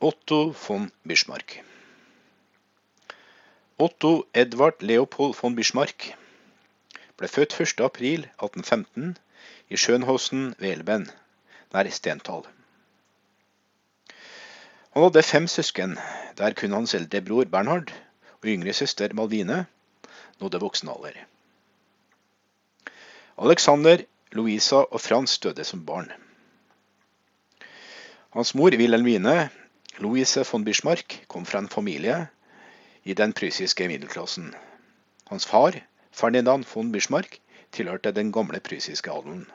Otto von Bismarck. Otto Edvard Leopold von Bismarck ble født 1.4.1815 i Schönhausen ved Elben, nær Stenthal. Han hadde fem søsken, der kun hans eldre bror Bernhard og yngre søster Malvine nådde voksen alder. Alexander, Louisa og Frans døde som barn. Hans mor Wilhelmine Louise von Bismarck kom fra en familie i den prysiske middelklassen. Hans far, Ferdinand von Bismarck, tilhørte den gamle prysiske adelen.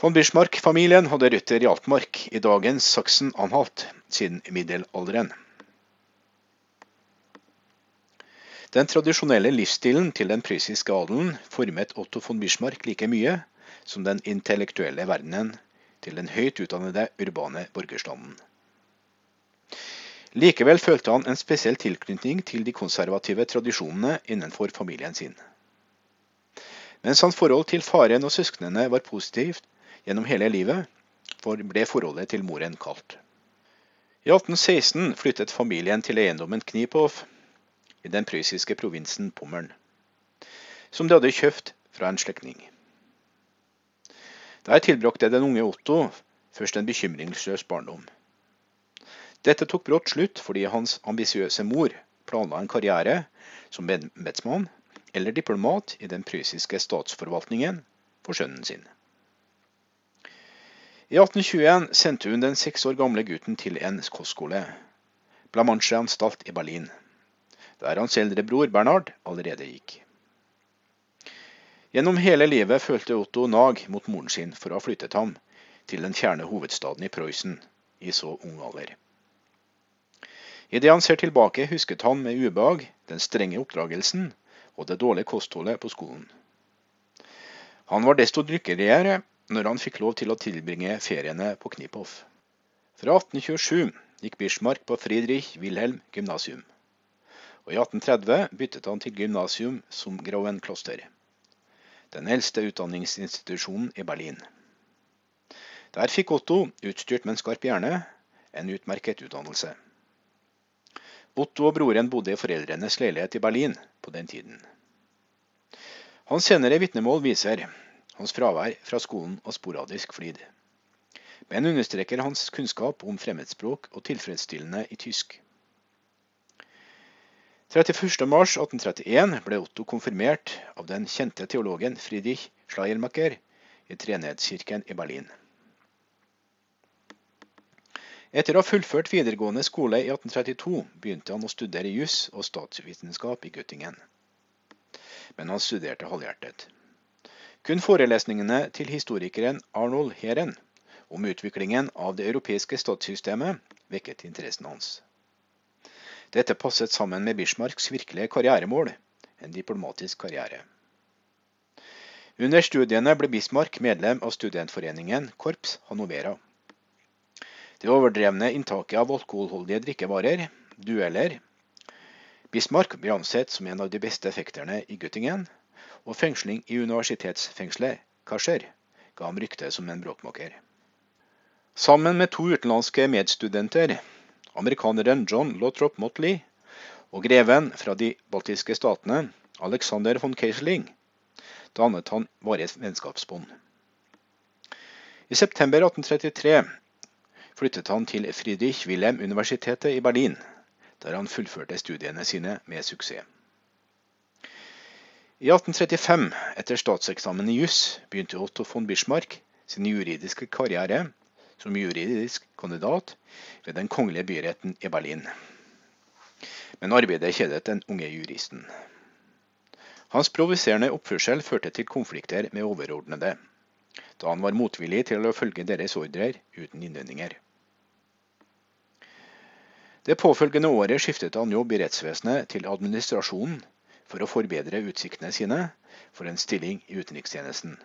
Von Bismarck-familien hadde røtter i Altmark, i dagens Saksen-Anhalt, siden middelalderen. Den tradisjonelle livsstilen til den prysiske adelen formet Otto von Bismarck like mye som den intellektuelle verdenen til den høyt utdannede urbane borgerstanden. Likevel følte han en spesiell tilknytning til de konservative tradisjonene innenfor familien sin. Mens hans forhold til faren og søsknene var positivt gjennom hele livet, ble forholdet til moren kaldt. I 1816 flyttet familien til eiendommen Knipov i den prøyssiske provinsen Pommern, som de hadde kjøpt fra en slektning. Der tilbrakte den unge Otto først en bekymringsløs barndom. Dette tok brått slutt fordi hans ambisiøse mor planla en karriere som embetsmann eller diplomat i den prøyssiske statsforvaltningen for sønnen sin. I 1821 sendte hun den seks år gamle gutten til en kostskole, Blamanche-anstalt i Berlin, der hans eldre bror Bernhard allerede gikk. Gjennom hele livet følte Otto nag mot moren sin for å ha flyttet ham til den fjerne hovedstaden i Prøysen i så ung alder. Idet han ser tilbake, husket han med ubehag den strenge oppdragelsen og det dårlige kostholdet på skolen. Han var desto lykkeligere når han fikk lov til å tilbringe feriene på Kniphof. Fra 1827 gikk Bismarck på Friedrich Wilhelm gymnasium, og i 1830 byttet han til gymnasium som Grauen kloster den eldste utdanningsinstitusjonen i Berlin. Der fikk Otto, utstyrt med en skarp hjerne, en utmerket utdannelse. Otto og broren bodde i foreldrenes leilighet i Berlin på den tiden. Hans senere vitnemål viser hans fravær fra skolen og sporadisk flid, men understreker hans kunnskap om fremmedspråk og tilfredsstillende i tysk. 31.3.1831 ble Otto konfirmert av den kjente teologen Friedrich Schleiermacher i Trenedskirken i Berlin. Etter å ha fullført videregående skole i 1832 begynte han å studere juss og statsvitenskap i Göttingen. Men han studerte halvhjertet. Kun forelesningene til historikeren Arnold Heren om utviklingen av det europeiske statssystemet vekket interessen hans. Dette passet sammen med Bismarcks virkelige karrieremål, en diplomatisk karriere. Under studiene ble Bismarck medlem av studentforeningen Korps Hanovera. Det overdrevne inntaket av alkoholholdige drikkevarer, dueller Bismarck ble ansett som en av de beste fekterne i Göttingen, og fengsling i universitetsfengselet Kascher, ga ham rykte som en bråkmaker. Sammen med to utenlandske medstudenter amerikaneren John Lothrop Motley og greven fra de baltiske statene, Alexander von Keisling, dannet han varige vennskapsbånd. I september 1833 flyttet han til Friedrich Wilhelm-universitetet i Berlin, der han fullførte studiene sine med suksess. I 1835, etter statseksamen i juss, begynte Otto von Bismarck sin juridiske karriere som juridisk kandidat ved den kongelige byretten i Berlin. Men arbeidet kjedet den unge juristen. Hans provoserende oppførsel førte til konflikter med overordnede, da han var motvillig til å følge deres ordrer uten innvendinger. Det påfølgende året skiftet han jobb i rettsvesenet til administrasjonen for å forbedre utsiktene sine for en stilling i utenrikstjenesten.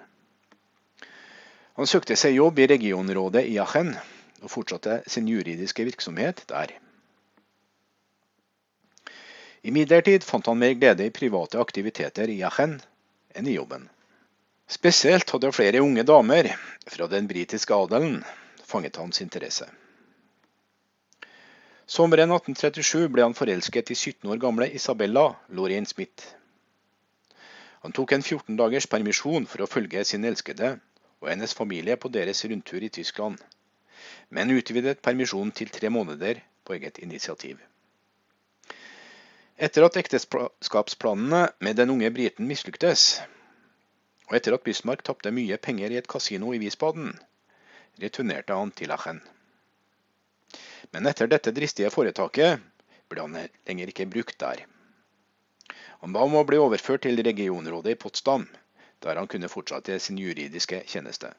Han søkte seg jobb i regionrådet i Aachen, og fortsatte sin juridiske virksomhet der. Imidlertid fant han mer glede i private aktiviteter i Aachen enn i jobben. Spesielt hadde flere unge damer fra den britiske adelen fanget hans interesse. Sommeren 1837 ble han forelsket i 17 år gamle Isabella Lorraine Smith. Han tok en 14 dagers permisjon for å følge sin elskede og hennes familie på deres rundtur i Tyskland, men utvidet permisjonen til tre måneder på eget initiativ. Etter at ekteskapsplanene med den unge briten mislyktes, og etter at Bismarck tapte mye penger i et kasino i Wiesbaden, returnerte han til Achen. Men etter dette dristige foretaket ble han lenger ikke brukt der. Han ba om å bli overført til regionrådet i Potsdam, der han kunne fortsette sin juridiske tjeneste.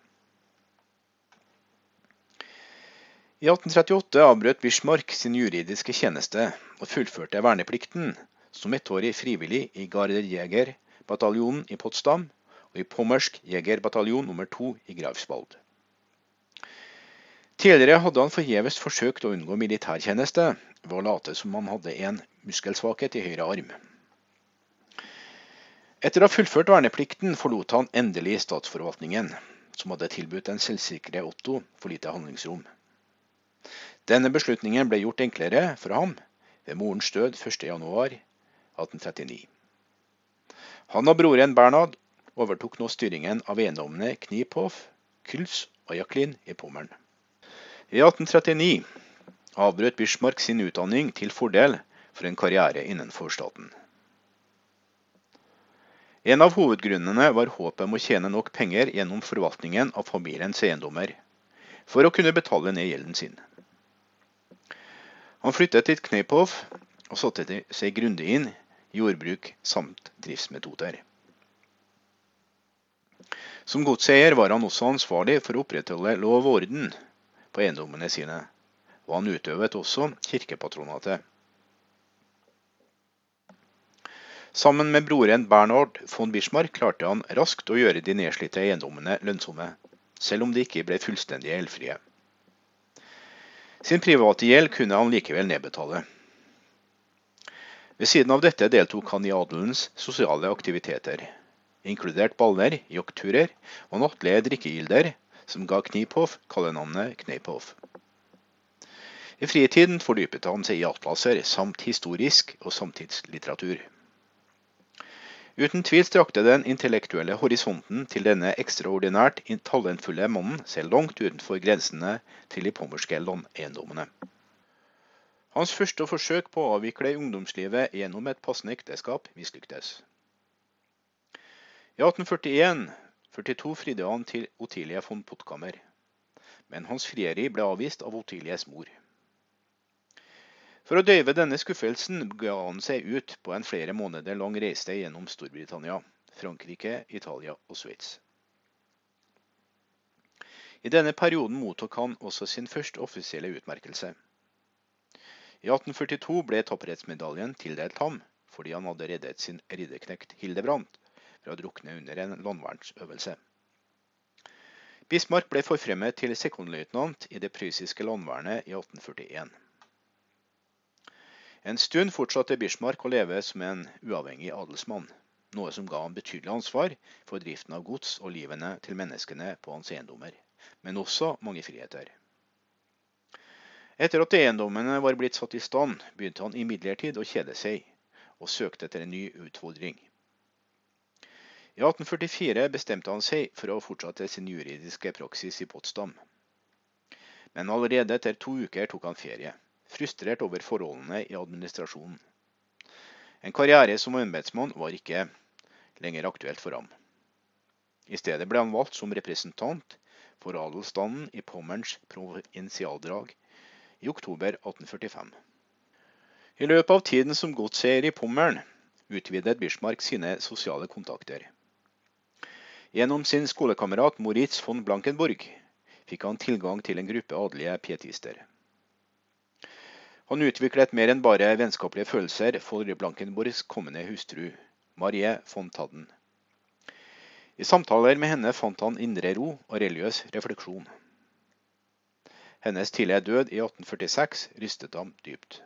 I 1838 avbrøt Bismarck sin juridiske tjeneste og fullførte verneplikten som ettårig frivillig i Garderjegerbataljonen i Potsdam og i Pommersk jegerbataljon nummer to i Greifswald. Tidligere hadde han forgjeves forsøkt å unngå militærtjeneste ved å late som han hadde en muskelsvakhet i høyre arm. Etter å ha fullført verneplikten forlot han endelig statsforvaltningen, som hadde tilbudt den selvsikre Otto for lite handlingsrom. Denne beslutningen ble gjort enklere for ham ved morens død 1.1.1839. Han og broren Bernhard overtok nå styringen av eiendommene Kniphof, Küls og Jacqueline i Pommern. I 1839 avbrøt Bismarck sin utdanning til fordel for en karriere innenfor staten. En av hovedgrunnene var håpet om å tjene nok penger gjennom forvaltningen av familiens eiendommer, for å kunne betale ned gjelden sin. Han flyttet til Kneipov og satte seg grundig inn i jordbruk samt driftsmetoder. Som godseier var han også ansvarlig for å opprettholde lov og orden på eiendommene sine, og han utøvet også kirkepatronatet. Sammen med broren Bernhard von Bismarck klarte han raskt å gjøre de nedslitte eiendommene lønnsomme, selv om de ikke ble fullstendig gjeldfrie. Sin private gjeld kunne han likevel nedbetale. Ved siden av dette deltok han i adelens sosiale aktiviteter, inkludert baller, jaktturer og nattlige drikkegilder, som ga Kniphoff kallenavnet Kneiphoff. I fritiden fordypet han seg i atlaser samt historisk og samtidslitteratur. Uten tvil strakte den intellektuelle horisonten til denne ekstraordinært talentfulle mannen seg langt utenfor grensene til de pommerske landeiendommene. Hans første forsøk på å avvikle ungdomslivet gjennom et passende ekteskap mislyktes. I 1841-42 fridde han til Otilie von Potkammer, men hans frieri ble avvist av Otilies mor. For å døyve denne skuffelsen ga han seg ut på en flere måneder lang reise gjennom Storbritannia, Frankrike, Italia og Sveits. I denne perioden mottok han også sin første offisielle utmerkelse. I 1842 ble tapperhetsmedaljen tildelt ham fordi han hadde reddet sin ridderknekt Hildebrandt fra å drukne under en landvernsøvelse. Bismarck ble forfremmet til sekondløytnant i det prøyssiske landvernet i 1841. En stund fortsatte Bismarck å leve som en uavhengig adelsmann, noe som ga ham betydelig ansvar for driften av gods og livene til menneskene på hans eiendommer, men også mange friheter. Etter at eiendommene var blitt satt i stand, begynte han imidlertid å kjede seg, og søkte etter en ny utfordring. I 1844 bestemte han seg for å fortsette sin juridiske praksis i Potsdam. Men allerede etter to uker tok han ferie frustrert over forholdene i administrasjonen. En karriere som embetsmann var ikke lenger aktuelt for ham. I stedet ble han valgt som representant for adelsstanden i Pommerns provinsialdrag i oktober 1845. I løpet av tiden som godseier i Pommern utvidet Bismarck sine sosiale kontakter. Gjennom sin skolekamerat Moritz von Blankenburg fikk han tilgang til en gruppe adelige pietister. Han utviklet mer enn bare vennskapelige følelser for Blankenborgs kommende hustru, Marie von Tadden. I samtaler med henne fant han indre ro og religiøs refleksjon. Hennes tidlige død i 1846 rystet ham dypt.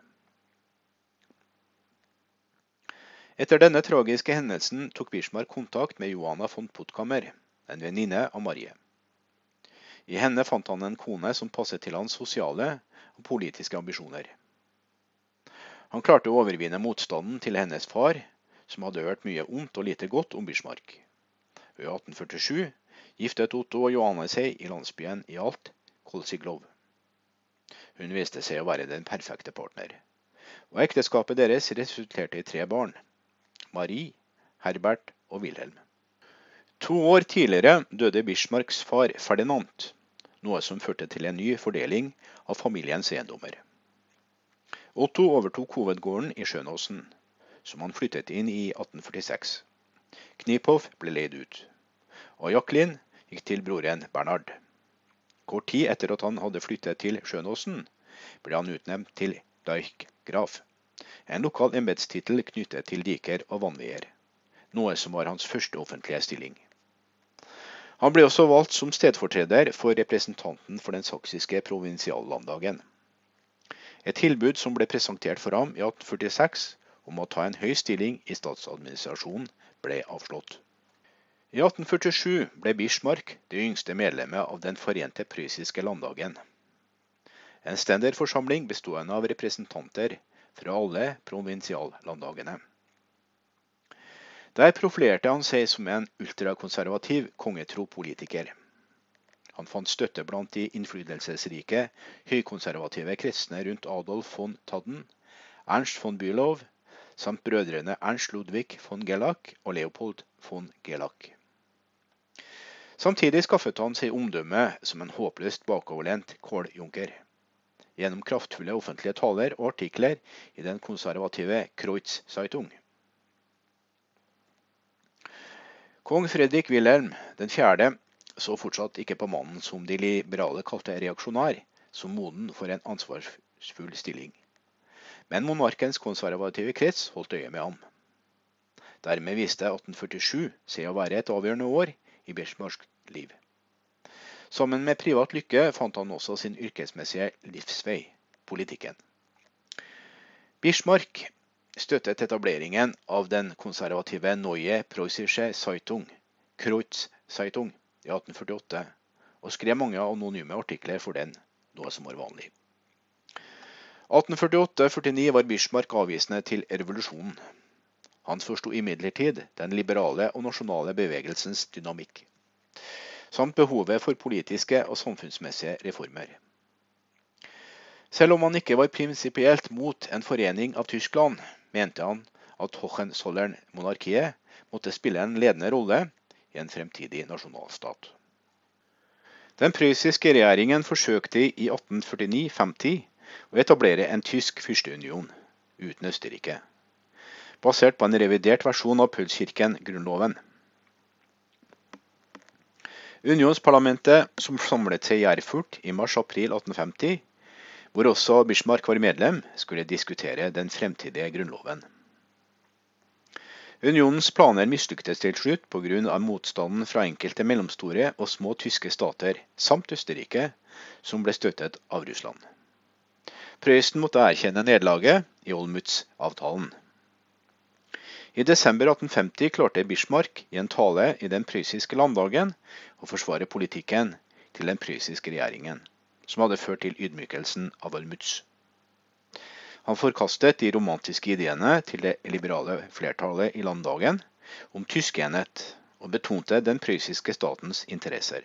Etter denne tragiske hendelsen tok Bismarck kontakt med Johanna von Puttkammer, en venninne av Marie. I henne fant han en kone som passet til hans sosiale og politiske ambisjoner. Han klarte å overvinne motstanden til hennes far, som hadde hørt mye ondt og lite godt om Bismarck. Ved 1847 giftet Otto og Johanne seg i landsbyen i Alt, Kolsiglov. Hun viste seg å være den perfekte partner, og ekteskapet deres resulterte i tre barn. Marie, Herbert og Wilhelm. To år tidligere døde Bismarcks far Ferdinand, noe som førte til en ny fordeling av familiens eiendommer. Otto overtok hovedgården i Skjønåsen, som han flyttet inn i 1846. Kniphoff ble leid ut, og Jacqueline gikk til broren Bernhard. Kort tid etter at han hadde flyttet til Skjønåsen, ble han utnevnt til Deichgraf, en lokal embetstittel knyttet til diker og vannveier, noe som var hans første offentlige stilling. Han ble også valgt som stedfortreder for representanten for den saksiske provinsiallanddagen. Et tilbud som ble presentert for ham i 1846 om å ta en høy stilling i statsadministrasjonen, ble avslått. I 1847 ble Bismarck det yngste medlemmet av Den forente prøyssiske landdagen. En stenderforsamling bestående av representanter fra alle provinsiallanddagene. Der profilerte han seg som en ultrakonservativ kongetro politiker. Han fant støtte blant de innflytelsesrike, høykonservative kretsene rundt Adolf von Tadden, Ernst von Bülow samt brødrene Ernst Ludwig von Gellack og Leopold von Gellack. Samtidig skaffet han seg omdømme som en håpløst bakoverlent kåljunker. Gjennom kraftfulle offentlige taler og artikler i den konservative Kreutz Zeitung. Kong Fredrik Wilhelm 4 så fortsatt ikke på mannen som de liberale kalte reaksjonær, som moden for en ansvarsfull stilling. Men monarkens konservative krets holdt øye med ham. Dermed viste 1847 seg å være et avgjørende år i Bismarcks liv. Sammen med privat lykke fant han også sin yrkesmessige livsvei, politikken. Bismarck støttet etableringen av den konservative Neue Preussische Zeitung, Kreutz Zeitung, i 1848, og skrev mange anonyme artikler for den, noe som var vanlig. 1848-49 var Bismarck avvisende til revolusjonen. Han forsto imidlertid den liberale og nasjonale bevegelsens dynamikk, samt behovet for politiske og samfunnsmessige reformer. Selv om han ikke var prinsipielt mot en forening av Tyskland, mente han at Hohenzollern-monarkiet måtte spille en ledende rolle i en fremtidig nasjonalstat. Den prøyssiske regjeringen forsøkte i 1849-50 å etablere en tysk fyrsteunion uten Østerrike, basert på en revidert versjon av Pølskirken-grunnloven. Unionsparlamentet, som samlet seg i Erfurt i mars-april 1850, hvor også Bismarck var medlem, skulle diskutere den fremtidige grunnloven. Unionens planer mislyktes til slutt pga. motstanden fra enkelte mellomstore og små tyske stater, samt Østerrike, som ble støttet av Russland. Prøysen måtte erkjenne nederlaget i Olmutz-avtalen. I desember 1850 klarte Bismarck i en tale i den prøyssiske landdagen å forsvare politikken til den prøyssiske regjeringen, som hadde ført til ydmykelsen av Olmutz. Han forkastet de romantiske ideene til det liberale flertallet i landdagen om tysk enhet, og betonte den prøyssiske statens interesser.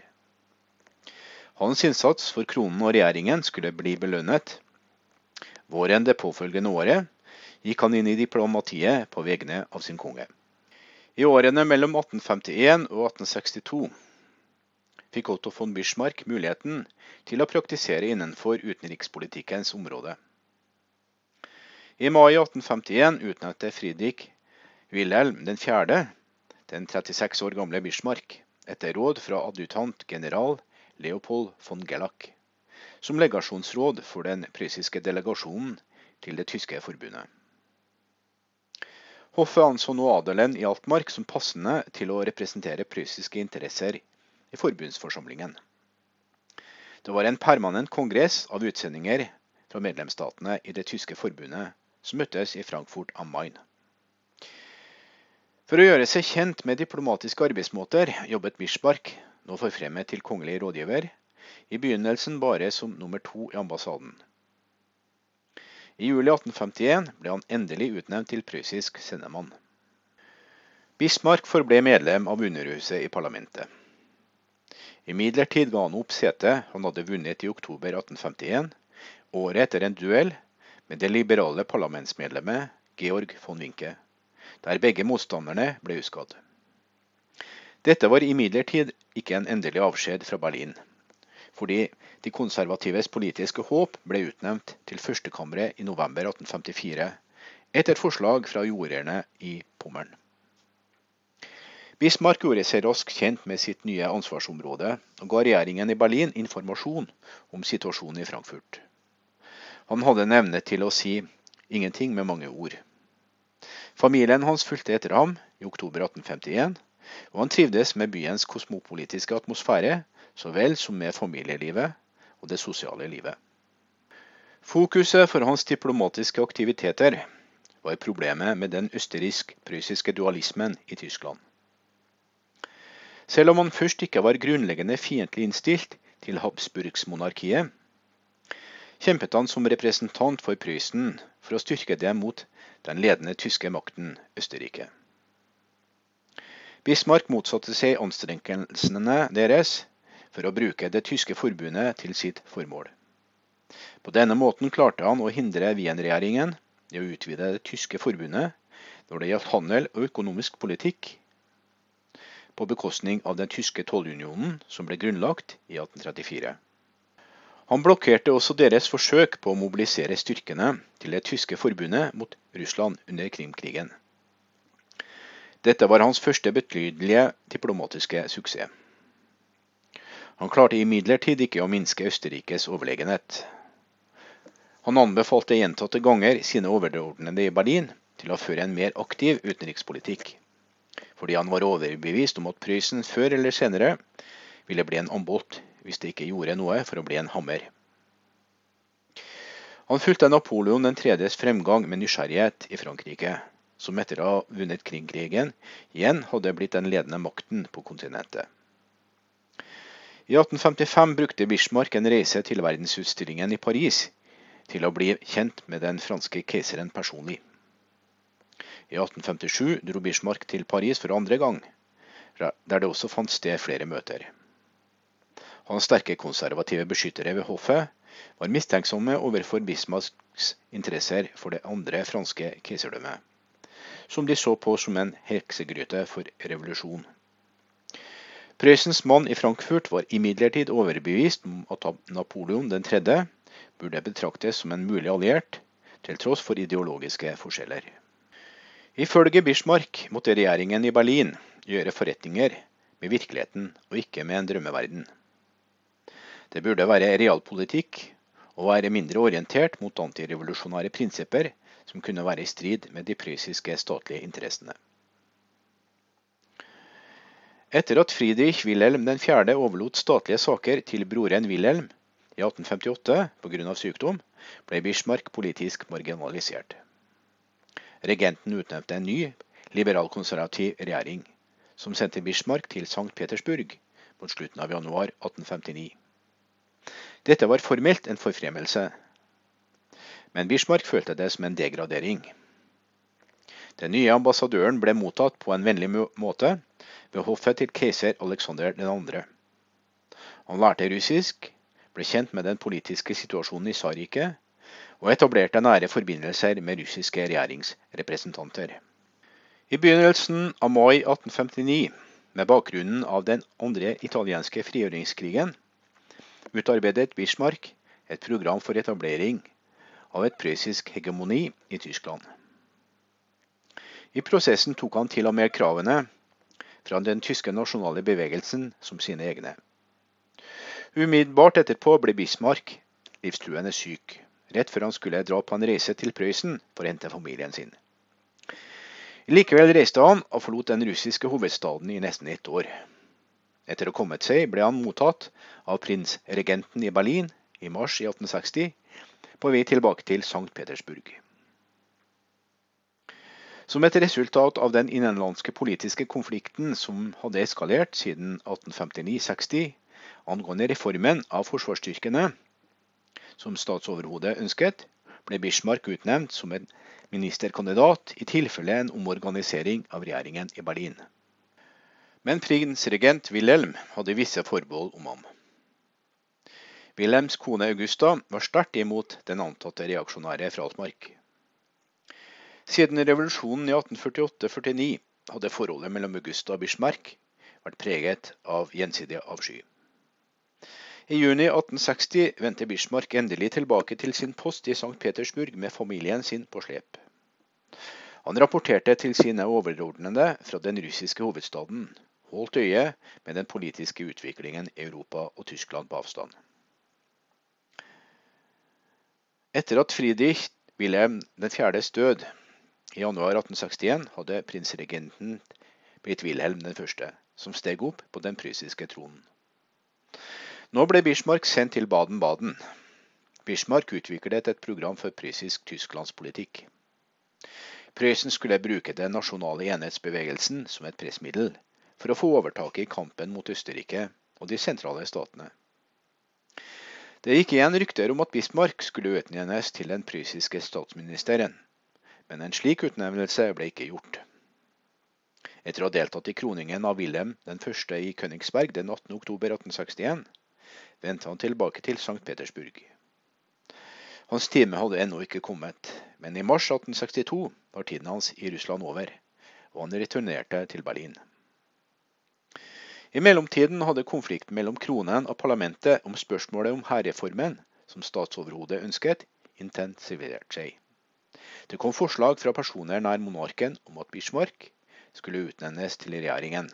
Hans innsats for kronen og regjeringen skulle bli belønnet. Våren det påfølgende året gikk han inn i diplomatiet på vegne av sin konge. I årene mellom 1851 og 1862 fikk Otto von Bismarck muligheten til å praktisere innenfor utenrikspolitikkens område. I mai 1851 utnevnte Friedrich Wilhelm 4., den 36 år gamle Bismarck, etter råd fra adjutant general Leopold von Gellach, som legasjonsråd for den prøyssiske delegasjonen til det tyske forbundet. Hoffet anså nå adelen i Altmark som passende til å representere prøyssiske interesser i forbundsforsamlingen. Det var en permanent kongress av utsendinger fra medlemsstatene i det tyske forbundet som møttes i Frankfurt am Main. For å gjøre seg kjent med diplomatiske arbeidsmåter jobbet Bismarck, nå forfremmet til kongelig rådgiver, i begynnelsen bare som nummer to i ambassaden. I juli 1851 ble han endelig utnevnt til prøyssisk sendemann. Bismarck forble medlem av Underhuset i parlamentet. Imidlertid ga han opp setet han hadde vunnet i oktober 1851, året etter en duell med det liberale parlamentsmedlemmet Georg von Winke, der begge motstanderne ble uskadd. Dette var imidlertid ikke en endelig avskjed fra Berlin fordi de konservatives politiske håp ble utnevnt til førstekammeret i november 1854, etter forslag fra jordeierne i Pommern. Bismarck gjorde seg raskt kjent med sitt nye ansvarsområde, og ga regjeringen i Berlin informasjon om situasjonen i Frankfurt. Han hadde en evne til å si ingenting med mange ord. Familien hans fulgte etter ham i oktober 1851, og han trivdes med byens kosmopolitiske atmosfære så vel som med familielivet og det sosiale livet. Fokuset for hans diplomatiske aktiviteter var problemet med den østerriksk-prøyssiske dualismen i Tyskland. Selv om han først ikke var grunnleggende fiendtlig innstilt til Habsburgsmonarkiet, kjempet han som representant for Prøysen for å styrke det mot den ledende tyske makten Østerrike. Bismarck motsatte seg anstrengelsene deres for å bruke det tyske forbundet til sitt formål. På denne måten klarte han å hindre Wien-regjeringen i å utvide det tyske forbundet når det gjaldt handel og økonomisk politikk, på bekostning av den tyske tollunionen som ble grunnlagt i 1834. Han blokkerte også deres forsøk på å mobilisere styrkene til det tyske forbundet mot Russland under Krimkrigen. Dette var hans første betydelige diplomatiske suksess. Han klarte imidlertid ikke å minske Østerrikes overlegenhet. Han anbefalte gjentatte ganger sine overordnede i Berlin til å føre en mer aktiv utenrikspolitikk, fordi han var overbevist om at Prøysen før eller senere ville bli en ambolt hvis det ikke gjorde noe for å bli en hammer. Han fulgte Napoleon den tredjes fremgang med nysgjerrighet i Frankrike, som etter å ha vunnet kringkrigen igjen hadde blitt den ledende makten på kontinentet. I 1855 brukte Bismarck en reise til verdensutstillingen i Paris til å bli kjent med den franske keiseren personlig. I 1857 dro Bismarck til Paris for andre gang, der det også fant sted flere møter. Hans sterke konservative beskyttere ved hoffet var mistenksomme overfor Bismarcks interesser for det andre franske keiserdømmet, som de så på som en heksegryte for revolusjon. Prøysens mann i Frankfurt var imidlertid overbevist om at Napoleon 3. burde betraktes som en mulig alliert, til tross for ideologiske forskjeller. Ifølge Bismarck måtte regjeringen i Berlin gjøre forretninger med virkeligheten og ikke med en drømmeverden. Det burde være realpolitikk og være mindre orientert mot antirevolusjonære prinsipper som kunne være i strid med de prøyssiske statlige interessene. Etter at Friedrich Wilhelm 4. overlot statlige saker til broren Wilhelm i 1858 pga. sykdom, ble Bismarck politisk marginalisert. Regenten utnevnte en ny, liberal-konservativ regjering, som sendte Bismarck til St. Petersburg mot slutten av januar 1859. Dette var formelt en forfremmelse, men Bismarck følte det som en degradering. Den nye ambassadøren ble mottatt på en vennlig måte ved hoffet til keiser Aleksander 2. Han lærte russisk, ble kjent med den politiske situasjonen i Tsarriket og etablerte nære forbindelser med russiske regjeringsrepresentanter. I begynnelsen av mai 1859, med bakgrunnen av den andre italienske frigjøringskrigen, utarbeidet Bismarck et program for etablering av et prøyssisk hegemoni i Tyskland. I prosessen tok han til og med kravene fra den tyske nasjonale bevegelsen som sine egne. Umiddelbart etterpå ble Bismarck livstruende syk, rett før han skulle dra på en reise til Prøysen for å hente familien sin. Likevel reiste han og forlot den russiske hovedstaden i nesten ett år. Etter å ha kommet seg ble han mottatt av prinsregenten i Berlin i mars i 1860, på vei tilbake til St. Petersburg. Som et resultat av den innenlandske politiske konflikten som hadde eskalert siden 1859-60 angående reformen av forsvarsstyrkene, som statsoverhodet ønsket, ble Bismarck utnevnt som en ministerkandidat i tilfelle en omorganisering av regjeringen i Berlin. Men prinsregent Wilhelm hadde visse forbehold om ham. Wilhelms kone Augusta var sterkt imot den antatte reaksjonære Frasmark. Siden revolusjonen i 1848-49 hadde forholdet mellom Augusta og Bismarck vært preget av gjensidig avsky. I juni 1860 vendte Bismarck endelig tilbake til sin post i St. Petersburg med familien sin på slep. Han rapporterte til sine overordnede fra den russiske hovedstaden, holdt øye med den politiske utviklingen i Europa og Tyskland på avstand. Etter at Friedrich Wilhelm 4.s død i januar 1861 hadde prinsregenten blitt Wilhelm 1., som steg opp på den prysiske tronen. Nå ble Bismarck sendt til Baden-Baden. Bismarck utviklet et program for prøyssisk tysklandspolitikk. Prøysen skulle bruke den nasjonale enhetsbevegelsen som et pressmiddel for å få overtaket i kampen mot Østerrike og de sentrale statene. Det gikk igjen rykter om at Bismarck skulle utnevnes til den prøyssiske statsministeren, men en slik utnevnelse ble ikke gjort. Etter å ha deltatt i kroningen av Wilhelm 1. i Königsberg den 18. oktober 1861, vendte han tilbake til St. Petersburg. Hans time hadde ennå ikke kommet, men i mars 1862 var tiden hans i Russland over, og han returnerte til Berlin. I mellomtiden hadde konflikten mellom kronen og parlamentet om spørsmålet om hærreformen, som statsoverhodet ønsket, intensivert seg. Det kom forslag fra personer nær monarken om at Bismarck skulle utnevnes til regjeringen.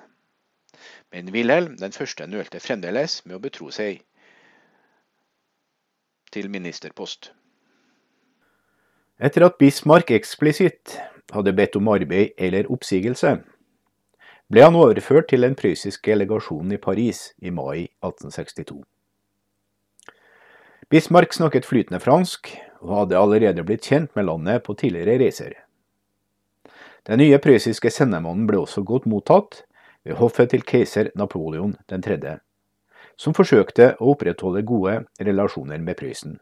Men Wilhelm den første nølte fremdeles med å betro seg til ministerpost. Etter at Bismarck eksplisitt hadde bedt om arbeid eller oppsigelse, ble han overført til den prøyssiske legasjonen i Paris i mai 1862. Bismarck snakket flytende fransk, og hadde allerede blitt kjent med landet på tidligere reiser. Den nye prøyssiske sendemannen ble også godt mottatt ved hoffet til keiser Napoleon 3 som forsøkte å opprettholde gode relasjoner med Prøysen.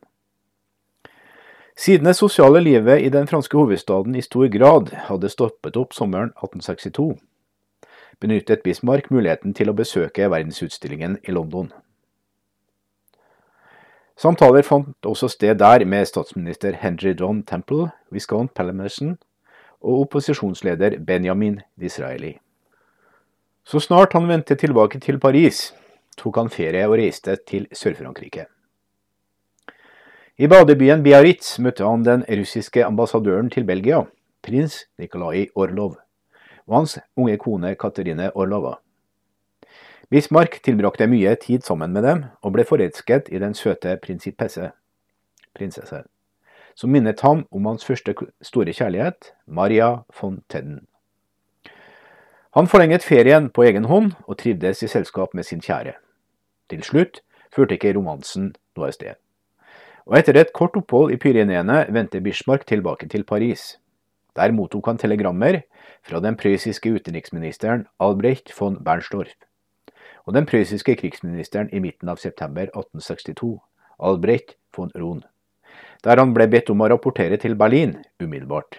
Siden det sosiale livet i den franske hovedstaden i stor grad hadde stoppet opp sommeren 1862, benyttet Bismarck muligheten til å besøke verdensutstillingen i London. Samtaler fant også sted der med statsminister Henry John Temple, Viscount Palamerson og opposisjonsleder Benjamin Disraeli. Så snart han vendte tilbake til Paris, tok han ferie og reiste til Sør-Frankrike. I badebyen Biarritz møtte han den russiske ambassadøren til Belgia, prins Nikolai Orlov, og hans unge kone Katerine Orlova. Bismarck tilbrakte mye tid sammen med dem, og ble forelsket i den søte prinsipesse, prinsesse, som minnet ham om hans første store kjærlighet, Maria von Tedden. Han forlenget ferien på egen hånd og trivdes i selskap med sin kjære. Til slutt førte ikke romansen noe sted. Og etter et kort opphold i Pyreneene vendte Bismarck tilbake til Paris. Der mottok han telegrammer fra den prøyssiske utenriksministeren Albrecht von Bernstorff og den prøyssiske krigsministeren i midten av september 1862, Albrecht von Rohn, der han ble bedt om å rapportere til Berlin umiddelbart.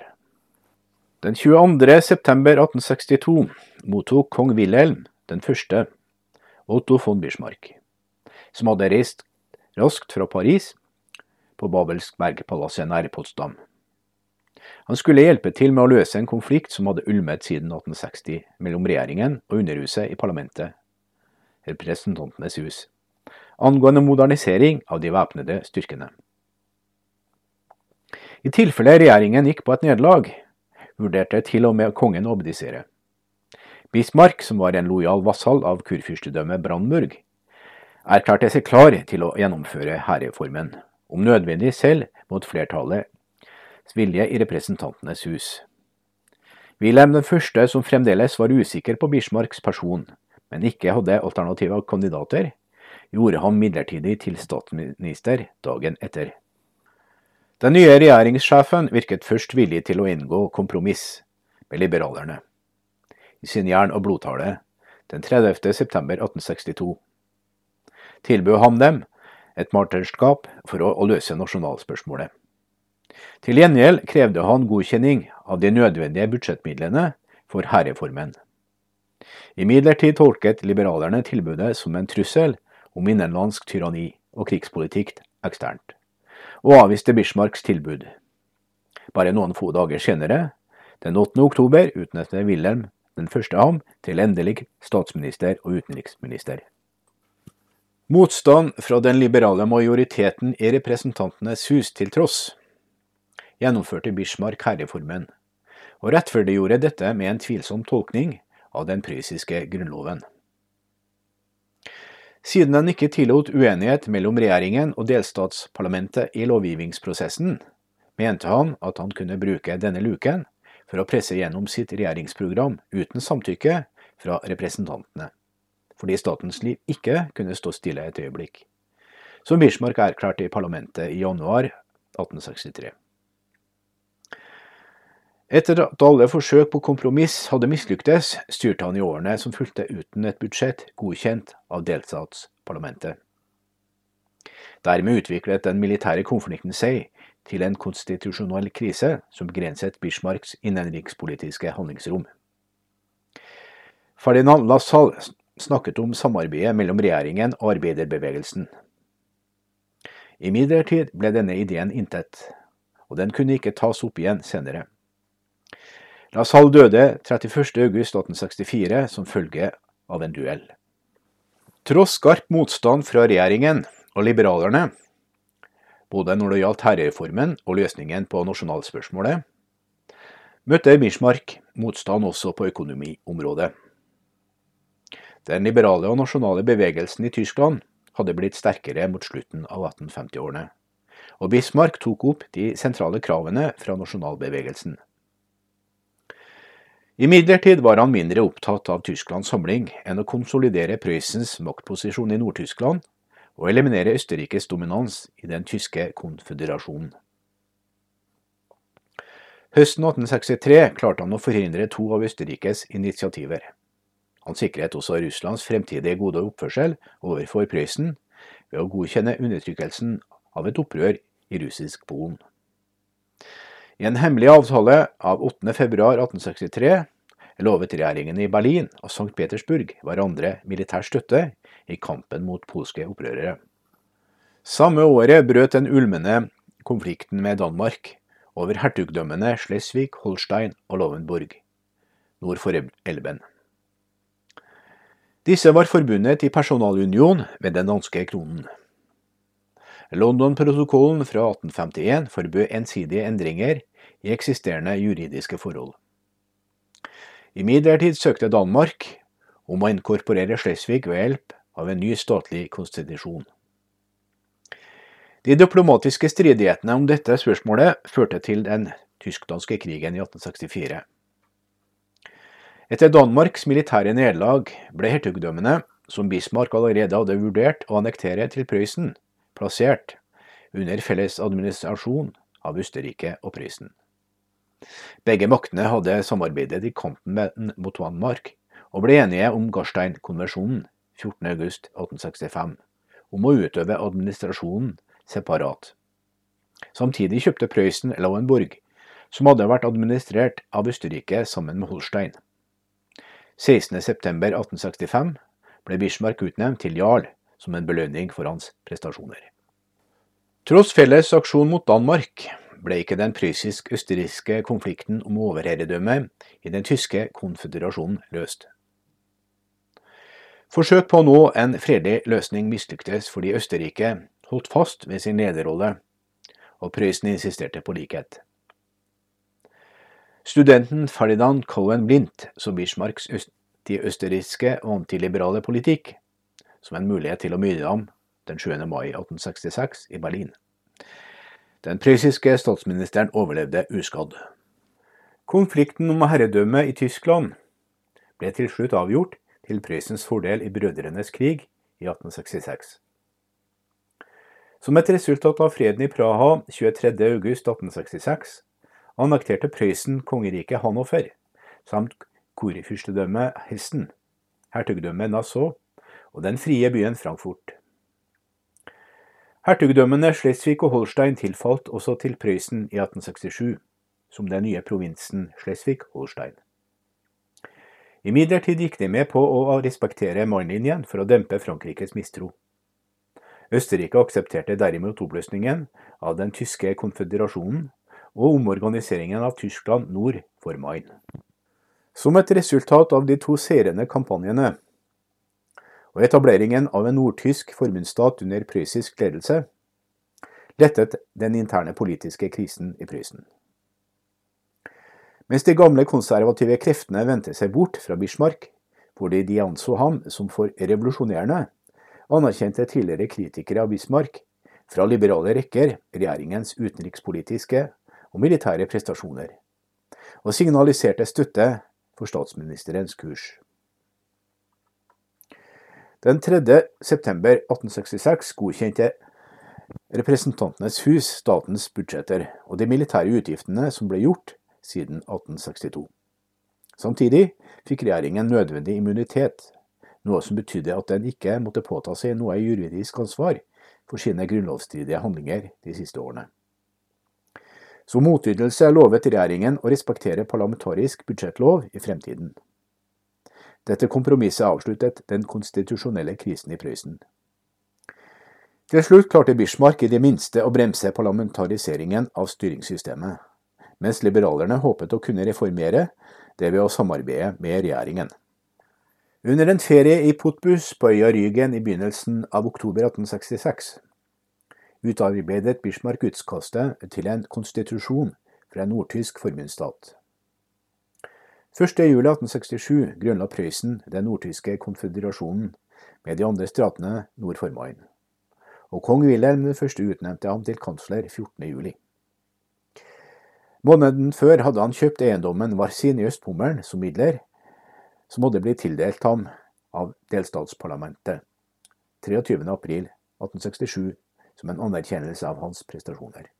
Den 22. september 1862 mottok kong Wilhelm den første Otto von Bismarck som hadde reist raskt fra Paris på Babelsk Babelsbergpalasset nær Potsdam. Han skulle hjelpe til med å løse en konflikt som hadde ulmet siden 1860 mellom regjeringen og Underhuset i parlamentet, Representantenes hus, angående modernisering av de væpnede styrkene. I tilfelle regjeringen gikk på et nederlag, vurderte til og med kongen å abdisere. Bismarck, som var en lojal vassal av kurfyrstedømmet Brandenburg, erklærte seg klar til å gjennomføre hærreformen, om nødvendig selv mot flertallets vilje i Representantenes hus. Wilhelm den første, som fremdeles var usikker på Bismarcks person, men ikke hadde alternative kandidater, gjorde ham midlertidig til statsminister dagen etter. Den nye regjeringssjefen virket først villig til å inngå kompromiss med liberalerne. I sin jern- og blodtale den 30. september 1862 tilbød han dem et martyrskap for å løse nasjonalspørsmålet. Til gjengjeld krevde han godkjenning av de nødvendige budsjettmidlene for hærreformen. Imidlertid tolket liberalerne tilbudet som en trussel om innenlandsk tyranni og krigspolitikk eksternt, og avviste Bismarcks tilbud. Bare noen få dager senere, den 8. oktober, utnevnte Wilhelm den første ham til endelig statsminister og utenriksminister. Motstand fra den liberale majoriteten i Representantenes hus til tross, gjennomførte Bismarck herreformen, og rettferdiggjorde dette med en tvilsom tolkning av den prøyssiske grunnloven. Siden han ikke tillot uenighet mellom regjeringen og delstatsparlamentet i lovgivningsprosessen, mente han at han kunne bruke denne luken for å presse gjennom sitt regjeringsprogram uten samtykke fra representantene fordi statens liv ikke kunne stå stille et øyeblikk, som Bismarck erklærte i parlamentet i januar 1863. Etter at alle forsøk på kompromiss hadde mislyktes, styrte han i årene som fulgte uten et budsjett godkjent av delstatsparlamentet. Dermed utviklet den militære konflikten seg til en konstitusjonell krise som begrenset Bismarcks innenrikspolitiske handlingsrom. Ferdinand Lassalle snakket om samarbeidet mellom regjeringen og arbeiderbevegelsen. Imidlertid ble denne ideen intet, og den kunne ikke tas opp igjen senere. Lassalle døde 31.8.1864 som følge av en duell. Tross skarp motstand fra regjeringen og liberalerne, både når det gjaldt herrereformen og løsningen på nasjonalspørsmålet, møtte Bismarck motstand også på økonomiområdet. Den liberale og nasjonale bevegelsen i Tyskland hadde blitt sterkere mot slutten av 1850-årene, og Bismarck tok opp de sentrale kravene fra nasjonalbevegelsen. Imidlertid var han mindre opptatt av Tysklands samling enn å konsolidere Prøysens maktposisjon i Nord-Tyskland og eliminere Østerrikes dominans i den tyske konføderasjonen. Høsten 1863 klarte han å forhindre to av Østerrikes initiativer. Han sikret også Russlands fremtidige gode oppførsel overfor Prøysen ved å godkjenne undertrykkelsen av et opprør i russisk Polen. I en hemmelig avtale av 8.2.1863 lovet regjeringene i Berlin og St. Petersburg hverandre militær støtte i kampen mot polske opprørere. Samme året brøt den ulmende konflikten med Danmark over hertugdømmene Schleswig, Holstein og Lovenborg nord for Elben. Disse var forbundet i personalunion ved den danske kronen. London-protokollen fra 1851 forbød ensidige endringer i eksisterende juridiske forhold. Imidlertid søkte Danmark om å inkorporere Slesvig ved hjelp av en ny statlig konstitusjon. De diplomatiske stridighetene om dette spørsmålet førte til den tysk-danske krigen i 1864. Etter Danmarks militære nederlag ble hertugdømmene, som Bismarck allerede hadde vurdert å annektere til Prøysen, plassert under felles administrasjon av Østerrike og Prøysen. Begge maktene hadde samarbeidet i kampen mot Danmark, og ble enige om Garstein-konvensjonen 14.8.1865 om å utøve administrasjonen separat. Samtidig kjøpte Prøysen Lauenborg, som hadde vært administrert av Østerrike sammen med Holstein. 16.9.1865 ble Bismarck utnevnt til jarl som en belønning for hans prestasjoner. Tross felles aksjon mot Danmark ble ikke den prøyssisk-østerrikske konflikten om overherredømme i den tyske konføderasjonen løst. Forsøk på å nå en fredelig løsning mislyktes fordi Østerrike holdt fast ved sin lederrolle, og Prøysen insisterte på likhet. Studenten Ferdinand Cohen Blindt så Bismarcks anti-østerrikske og antiliberale politikk som en mulighet til å myrde ham den 7. mai 1866 i Berlin. Den prøyssiske statsministeren overlevde uskadd. Konflikten om herredømmet i Tyskland ble til slutt avgjort til Prøysens fordel i Brødrenes krig i 1866. Som et resultat av freden i Praha 23.8.1866 annekterte Prøysen kongeriket Hannover samt kurfyrstedømmet Hessen, hertugdømmet Nassau og den frie byen Frankfurt. Hertugdømmene Slesvig og Holstein tilfalt også til Prøysen i 1867, som den nye provinsen Slesvig-Holstein. Imidlertid gikk de med på å respektere Main-linjen for å dempe Frankrikes mistro. Østerrike aksepterte derimot oppløsningen av den tyske konføderasjonen og omorganiseringen av Tyskland nord for Main. Som et resultat av de to seirende kampanjene og etableringen av en nordtysk forbundsstat under prøyssisk ledelse, lettet den interne politiske krisen i Prøysen. Mens de gamle konservative kreftene vendte seg bort fra Bismarck fordi de anså ham som for revolusjonerende, anerkjente tidligere kritikere av Bismarck fra liberale rekker regjeringens utenrikspolitiske og militære prestasjoner, og signaliserte støtte for statsministerens kurs. Den 3. september 1866 godkjente Representantenes hus statens budsjetter og de militære utgiftene som ble gjort siden 1862. Samtidig fikk regjeringen nødvendig immunitet, noe som betydde at den ikke måtte påta seg noe juridisk ansvar for sine grunnlovsstridige handlinger de siste årene. Som motytelse lovet regjeringen å respektere parlamentarisk budsjettlov i fremtiden. Dette kompromisset avsluttet den konstitusjonelle krisen i Prøysen. Til slutt klarte Bismarck i det minste å bremse parlamentariseringen av styringssystemet, mens liberalerne håpet å kunne reformere det ved å samarbeide med regjeringen. Under en ferie i Putbus på øya Rygen i begynnelsen av oktober 1866 utarbeidet Bismarck utkastet til en konstitusjon for en nordtysk forbundsstat. 1.7.1867 grunnla Prøysen den nordtyske konføderasjonen med de andre statene nord for Main, og kong Wilhelm I utnevnte ham til kansler 14.7. Måneden før hadde han kjøpt eiendommen Varsin i Øst-Pommern som midler, som hadde blitt tildelt ham av delstatsparlamentet 23.4.1867 som en anerkjennelse av hans prestasjoner.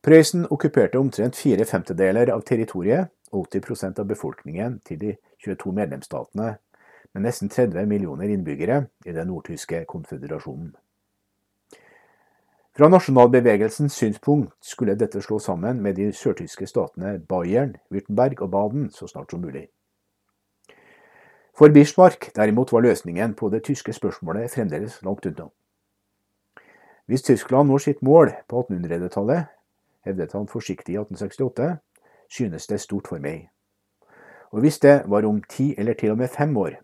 Prøysen okkuperte omtrent fire femtedeler av territoriet og 80% av befolkningen til de 22 medlemsstatene, med nesten 30 millioner innbyggere i den nordtyske konføderasjonen. Fra nasjonalbevegelsens synspunkt skulle dette slå sammen med de sørtyske statene Bayern, Würtemberg og Baden så snart som mulig. For Bismarck derimot var løsningen på det tyske spørsmålet fremdeles langt unna. Hvis Tyskland når sitt mål på 1800-tallet, hevdet han forsiktig i 1868, synes det stort for meg. Og hvis det var om ti eller til og med fem år,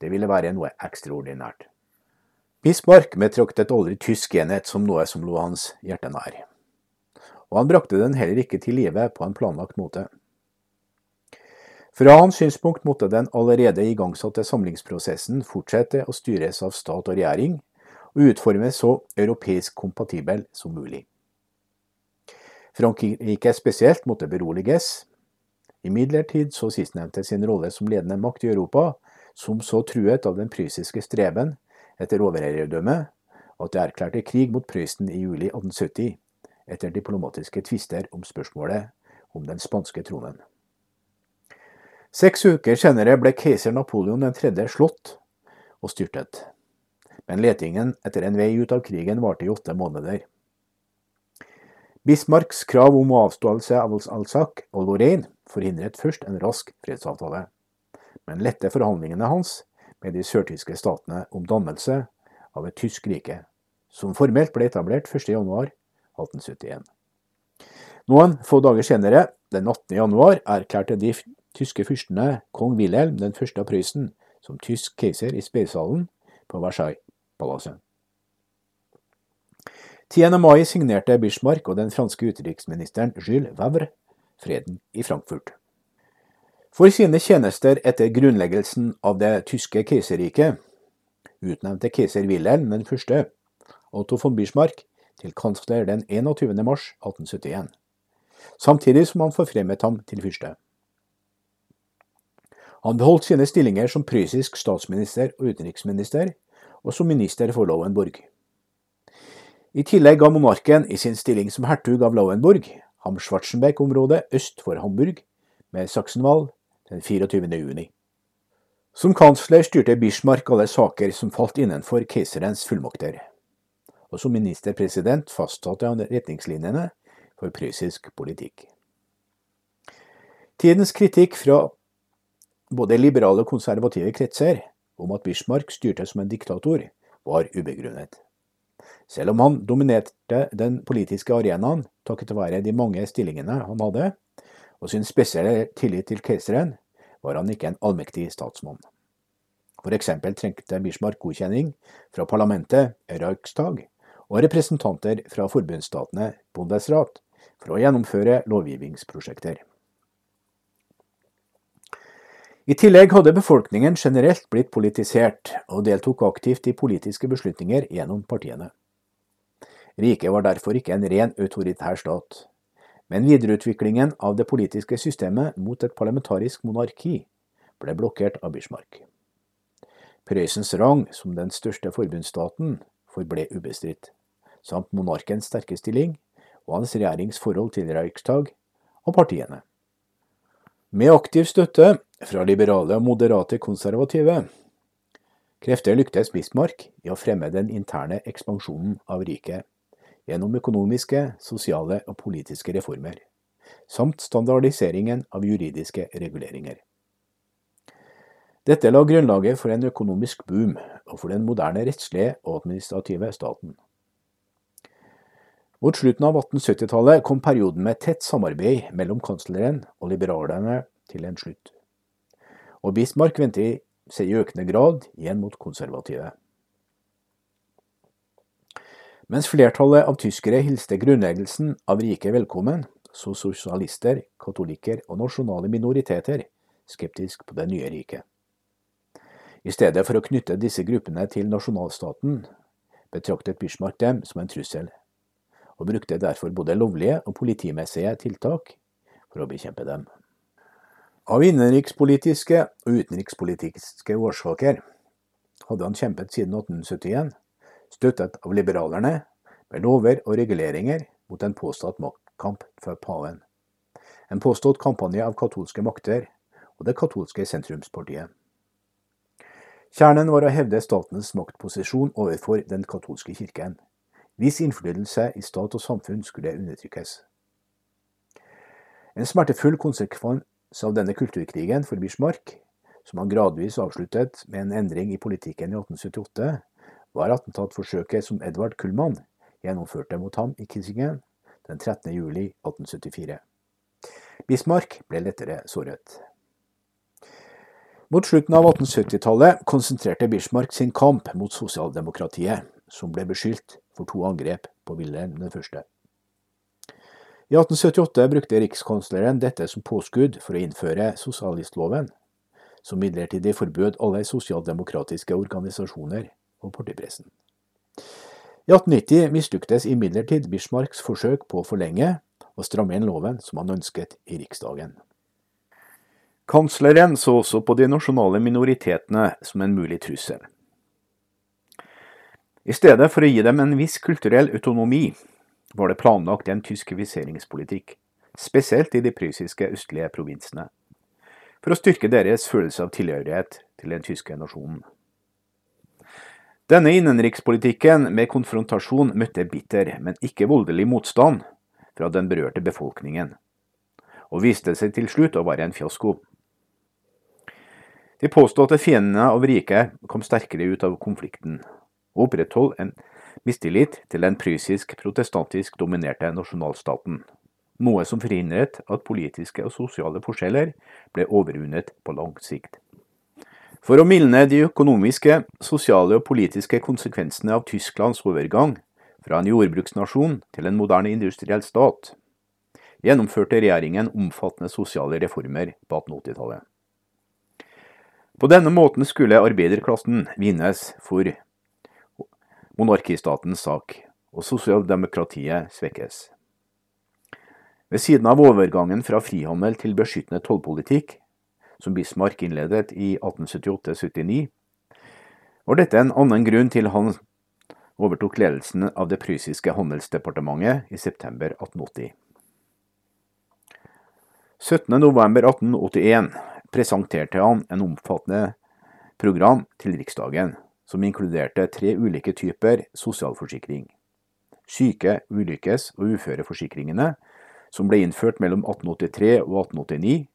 det ville være noe ekstraordinært. Bismarck betraktet aldri tysk enhet som noe som lå hans hjerte nær. Og han brakte den heller ikke til live på en planlagt måte. Fra hans synspunkt måtte den allerede igangsatte samlingsprosessen fortsette å styres av stat og regjering, og utformes så europeisk kompatibel som mulig. Frankrike spesielt måtte beroliges. Imidlertid så sistnevnte sin rolle som ledende makt i Europa som så truet av den prøyssiske streben etter overherredømme at det erklærte krig mot Prøysen i juli 1870 etter diplomatiske tvister om spørsmålet om den spanske tronen. Seks uker senere ble keiser Napoleon 3. slått og styrtet, men letingen etter en vei ut av krigen varte i åtte måneder. Bismarcks krav om avståelse av Alsac og Lorraine forhindret først en rask fredsavtale, men lette forhandlingene hans med de sørtyske statene om dannelse av et tysk rike, som formelt ble etablert 1.1.1871. Noen få dager senere, den 18. januar, erklærte de tyske fyrstene kong Wilhelm den første av Prøysen som tysk keiser i speisalen på Versailles-palasset. 10. mai signerte Bismarck og den franske utenriksministeren Jules Vavre freden i Frankfurt. For sine tjenester etter grunnleggelsen av det tyske keiserriket utnevnte keiser Wilhelm den første Otto von Bismarck til kansler den 21. mars 1871, samtidig som han forfremmet ham til fyrste. Han beholdt sine stillinger som prøyssisk statsminister og utenriksminister, og som minister for Lauenburg. I tillegg ga monarken i sin stilling som hertug av Lauenburg ham Schwarzenbeck-området øst for Hamburg, med Sachsenwald den 24. juni. Som kansler styrte Bismarck alle saker som falt innenfor keiserens fullmakter, og som ministerpresident fastsatte han retningslinjene for prøyssisk politikk. Tidens kritikk fra både liberale og konservative kretser om at Bismarck styrte som en diktator, var ubegrunnet. Selv om han dominerte den politiske arenaen takket være de mange stillingene han hadde, og sin spesielle tillit til keiseren, var han ikke en allmektig statsmann. For eksempel trengte Bismarck godkjenning fra parlamentet, Reichstag, og representanter fra forbundsstatene, Bundesrat, for å gjennomføre lovgivningsprosjekter. I tillegg hadde befolkningen generelt blitt politisert, og deltok aktivt i politiske beslutninger gjennom partiene. Riket var derfor ikke en ren autoritær stat, men videreutviklingen av det politiske systemet mot et parlamentarisk monarki ble blokkert av Bismarck. Prøysens rang som den største forbundsstaten forble ubestridt, samt monarkens sterke stilling og hans regjerings forhold til Reichstag og partiene. Med aktiv støtte fra liberale og moderate konservative krefter lyktes Bismarck i å fremme den interne ekspansjonen av riket gjennom økonomiske, sosiale og politiske reformer, samt standardiseringen av juridiske reguleringer. Dette la grunnlaget for en økonomisk boom og for den moderne rettslige og administrative staten. Mot slutten av 1870-tallet kom perioden med tett samarbeid mellom kansleren og liberalerne til en slutt. Og Bismarck vendte seg i økende grad igjen mot konservative. Mens flertallet av tyskere hilste grunnleggelsen av riket velkommen, så sosialister, katolikker og nasjonale minoriteter skeptisk på det nye riket. I stedet for å knytte disse gruppene til nasjonalstaten, betraktet Bismarck dem som en trussel, og brukte derfor både lovlige og politimessige tiltak for å bekjempe dem. Av innenrikspolitiske og utenrikspolitiske årsaker hadde han kjempet siden 1871 støttet av liberalerne, med lover og reguleringer mot en påstått maktkamp for paven. En påstått kampanje av katolske makter og det katolske sentrumspartiet. Kjernen var å hevde statens maktposisjon overfor den katolske kirken, hvis innflytelse i stat og samfunn skulle undertrykkes. En smertefull konsekvens av denne kulturkrigen for Bismarck, som han gradvis avsluttet med en endring i politikken i 1878, var attentatforsøket som Edvard Kullmann gjennomførte mot ham i Kissingen den 13. juli 1874. Bismarck ble lettere såret. Mot slutten av 1870-tallet konsentrerte Bismarck sin kamp mot sosialdemokratiet, som ble beskyldt for to angrep på Wilhelm 1. I 1878 brukte rikskansleren dette som påskudd for å innføre sosialistloven, som midlertidig forbød alle sosialdemokratiske organisasjoner og partipressen. I 1890 mislyktes imidlertid Bismarcks forsøk på å forlenge og stramme inn loven som han ønsket i Riksdagen. Kansleren så også på de nasjonale minoritetene som en mulig trussel. I stedet for å gi dem en viss kulturell autonomi, var det planlagt en tyskifiseringspolitikk, spesielt i de prøyssiske østlige provinsene, for å styrke deres følelse av tilhørighet til den tyske nasjonen. Denne innenrikspolitikken med konfrontasjon møtte bitter, men ikke voldelig motstand fra den berørte befolkningen, og viste seg til slutt å være en fiasko. De påståtte fiendene av riket kom sterkere ut av konflikten, og opprettholdt en mistillit til den prøyssisk protestantisk dominerte nasjonalstaten, noe som forhindret at politiske og sosiale forskjeller ble overvunnet på lang sikt. For å mildne de økonomiske, sosiale og politiske konsekvensene av Tysklands overgang fra en jordbruksnasjon til en moderne industriell stat, gjennomførte regjeringen omfattende sosiale reformer på 1880-tallet. På denne måten skulle arbeiderklassen vinnes for monarkistatens sak, og sosialdemokratiet svekkes. Ved siden av overgangen fra frihandel til beskyttende tollpolitikk som Bismarck innledet i 1878-79, var dette en annen grunn til han overtok ledelsen av det prysiske handelsdepartementet i september 1880. 17.11.1881 presenterte han en omfattende program til Riksdagen som inkluderte tre ulike typer sosialforsikring. Syke-, ulykkes- og uføreforsikringene, som ble innført mellom 1883 og 1889,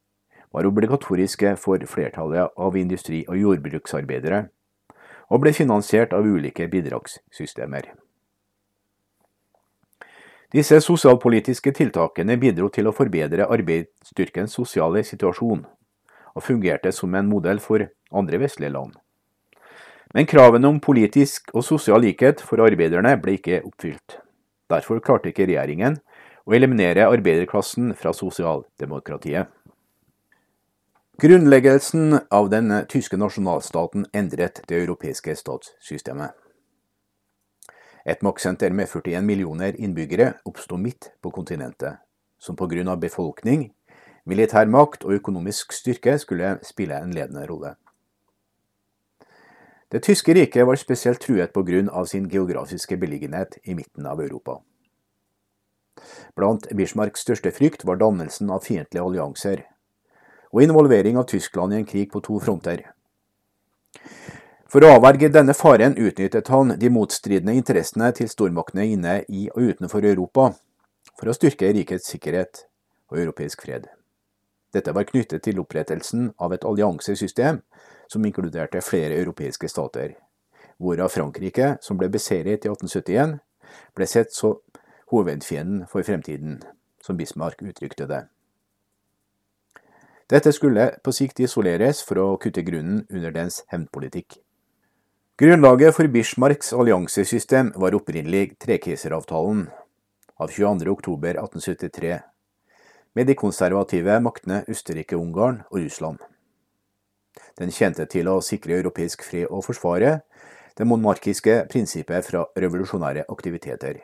var obligatoriske for flertallet av industri- og jordbruksarbeidere, og ble finansiert av ulike bidragssystemer. Disse sosialpolitiske tiltakene bidro til å forbedre arbeidsstyrkens sosiale situasjon, og fungerte som en modell for andre vestlige land. Men kravene om politisk og sosial likhet for arbeiderne ble ikke oppfylt. Derfor klarte ikke regjeringen å eliminere arbeiderklassen fra sosialdemokratiet. Grunnleggelsen av den tyske nasjonalstaten endret det europeiske statssystemet. Et maktsenter med 41 millioner innbyggere oppsto midt på kontinentet, som av befolkning, militær makt og økonomisk styrke skulle spille en ledende rolle. Det tyske riket var spesielt truet av sin geografiske beliggenhet i midten av Europa. Blant Bismarcks største frykt var dannelsen av fiendtlige allianser og involvering av Tyskland i en krig på to fronter. For å avverge denne faren utnyttet han de motstridende interessene til stormaktene inne i og utenfor Europa for å styrke rikets sikkerhet og europeisk fred. Dette var knyttet til opprettelsen av et alliansesystem som inkluderte flere europeiske stater, hvorav Frankrike, som ble beseiret i 1871, ble sett som hovedfienden for fremtiden, som Bismarck uttrykte det. Dette skulle på sikt isoleres for å kutte grunnen under dens hevnpolitikk. Grunnlaget for Bismarcks alliansesystem var opprinnelig Trekeiseravtalen av 22.10.1873 med de konservative maktene Østerrike-Ungarn og Russland. Den kjente til å sikre europeisk fred og forsvare det monarkiske prinsippet fra revolusjonære aktiviteter.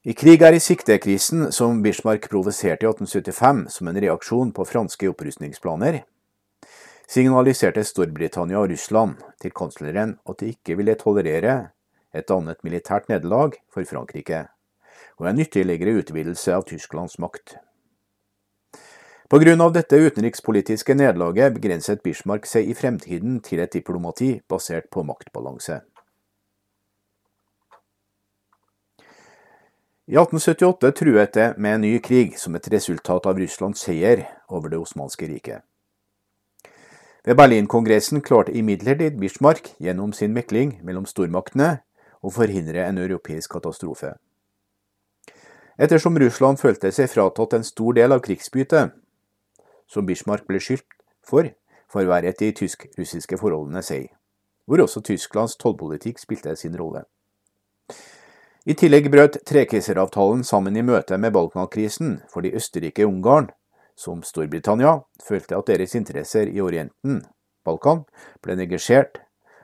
I krig er i sikte-krisen, som Bismarck provoserte i 1875 som en reaksjon på franske opprustningsplaner, signaliserte Storbritannia og Russland til kansleren at de ikke ville tolerere et annet militært nederlag for Frankrike og en ytterligere utvidelse av Tysklands makt. Av dette utenrikspolitiske nederlaget begrenset Bismarck seg i fremtiden til et diplomati basert på maktbalanse. I 1878 truet det med en ny krig som et resultat av Russlands seier over det osmanske riket. Ved Berlinkongressen klarte imidlertid Bismarck gjennom sin mekling mellom stormaktene å forhindre en europeisk katastrofe. Ettersom Russland følte seg fratatt en stor del av krigsbyttet, som Bismarck ble skyldt for, forverret de tysk-russiske forholdene seg, hvor også Tysklands tollpolitikk spilte sin rolle. I tillegg brøt Trekeiseravtalen sammen i møte med Balkankrisen fordi Østerrike-Ungarn, som Storbritannia, følte at deres interesser i Orienten, Balkan, ble neglisjert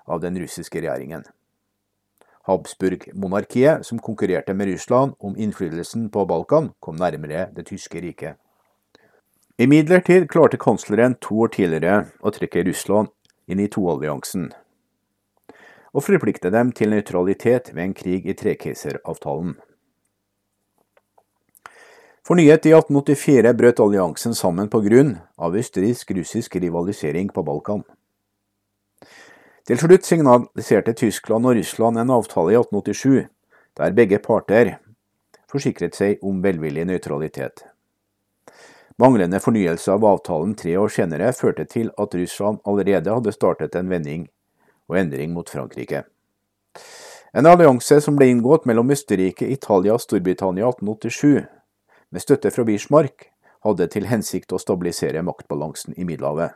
av den russiske regjeringen. Habsburg-monarkiet, som konkurrerte med Russland om innflytelsen på Balkan, kom nærmere det tyske riket. Imidlertid klarte kansleren to år tidligere å trekke Russland inn i toalliansen, og forplikte dem til nøytralitet ved en krig i Trekeiseravtalen. Fornyet i 1884 brøt alliansen sammen på grunn av østerriksk-russisk rivalisering på Balkan. Til slutt signaliserte Tyskland og Russland en avtale i 1887, der begge parter forsikret seg om velvillig nøytralitet. Manglende fornyelse av avtalen tre år senere førte til at Russland allerede hadde startet en vending og endring mot Frankrike. En allianse som ble inngått mellom Østerrike, Italia og Storbritannia 1887, med støtte fra Bismarck, hadde til hensikt å stabilisere maktbalansen i Middelhavet,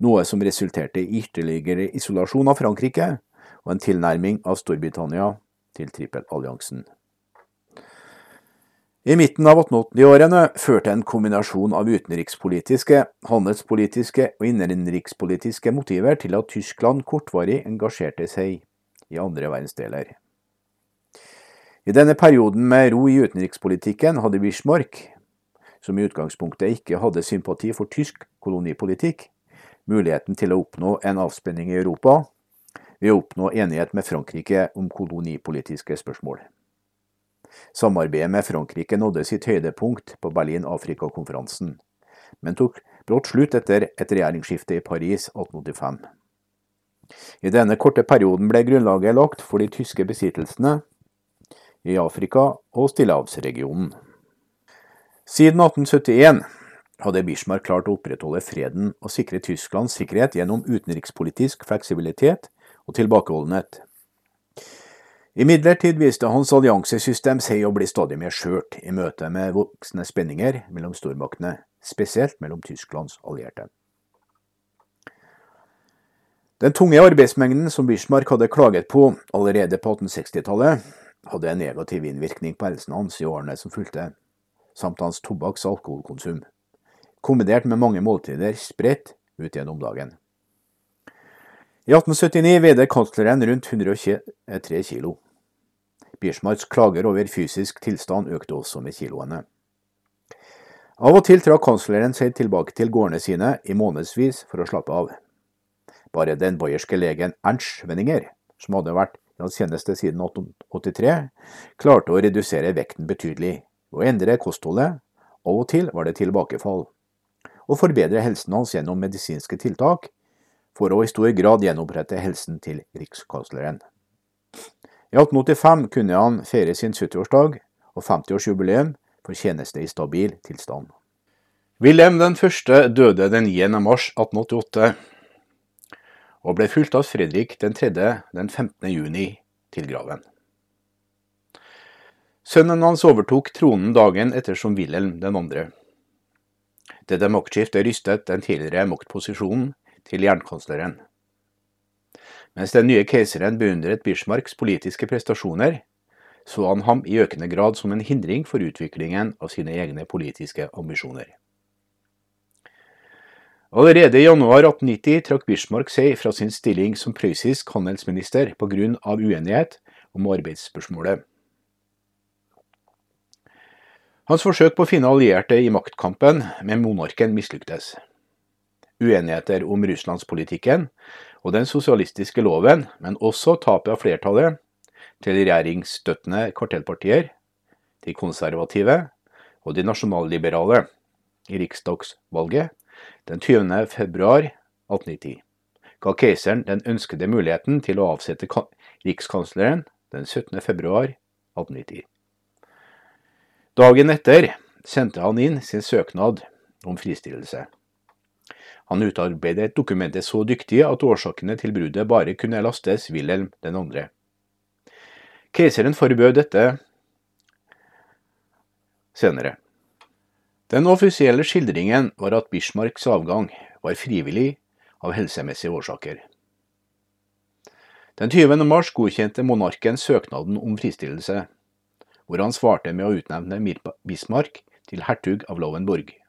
noe som resulterte i ytterligere isolasjon av Frankrike og en tilnærming av Storbritannia til trippelalliansen. I midten av 1880-årene førte en kombinasjon av utenrikspolitiske, handelspolitiske og innenrikspolitiske motiver til at Tyskland kortvarig engasjerte seg i andre verdensdeler. I denne perioden med ro i utenrikspolitikken hadde Bismarck, som i utgangspunktet ikke hadde sympati for tysk kolonipolitikk, muligheten til å oppnå en avspenning i Europa ved å oppnå enighet med Frankrike om kolonipolitiske spørsmål. Samarbeidet med Frankrike nådde sitt høydepunkt på Berlin-Afrika-konferansen, men tok brått slutt etter et regjeringsskifte i Paris 1885. I denne korte perioden ble grunnlaget lagt for de tyske besittelsene i Afrika og Stillehavsregionen. Siden 1871 hadde Bismarck klart å opprettholde freden og sikre Tysklands sikkerhet gjennom utenrikspolitisk fleksibilitet og tilbakeholdenhet. Imidlertid viste hans alliansesystem seg å bli stadig mer skjørt i møte med voksende spenninger mellom stormaktene, spesielt mellom Tysklands allierte. Den tunge arbeidsmengden som Bismarck hadde klaget på allerede på 1860-tallet, hadde en negativ innvirkning på helsen hans i årene som fulgte, samt hans tobakks- og alkoholkonsum, kombinert med mange måltider spredt ut gjennom dagen. I 1879 veide kansleren rundt 123 kilo. Bismarcks klager over fysisk tilstand økte også med kiloene. Av og til trakk kansleren seg tilbake til gårdene sine i månedsvis for å slappe av. Bare den bayerske legen Ernst Wenninger, som hadde vært hans tjeneste siden 1883, klarte å redusere vekten betydelig og endre kostholdet. Av og til var det tilbakefall. Å forbedre helsen hans gjennom medisinske tiltak for å i stor grad gjenopprette helsen til rikskansleren. I 1885 kunne han feire sin 70-årsdag og 50-årsjubileum for tjeneste i stabil tilstand. Wilhelm den døde den 9. mars 1888, og ble fulgt av Fredrik den tredje den 15. juni til graven. Sønnen hans overtok tronen dagen etter som Wilhelm den andre. Dette maktskiftet rystet den tidligere maktposisjonen til jernkansleren. Mens den nye keiseren beundret Bismarcks politiske prestasjoner, så han ham i økende grad som en hindring for utviklingen av sine egne politiske ambisjoner. Allerede i januar 1890 trakk Bismarck seg fra sin stilling som prøyssisk handelsminister pga. uenighet om arbeidsspørsmålet. Hans forsøk på å finne allierte i maktkampen med monarken mislyktes uenigheter om russlandspolitikken og den sosialistiske loven, men også tapet av flertallet til regjeringsstøttende kartellpartier, de konservative og de nasjonalliberale i riksdagsvalget den 20. februar 1890 ga keiseren den ønskede muligheten til å avsette rikskansleren den 17. februar 1890. Dagen etter sendte han inn sin søknad om fristillelse. Han utarbeidet dokumentet så dyktig at årsakene til bruddet bare kunne lastes Wilhelm 2. Keiseren forbød dette senere. Den offisielle skildringen var at Bismarcks avgang var frivillig av helsemessige årsaker. Den 20. mars godkjente monarken søknaden om fristillelse, hvor han svarte med å utnevne Bismarck til hertug av Lovenborg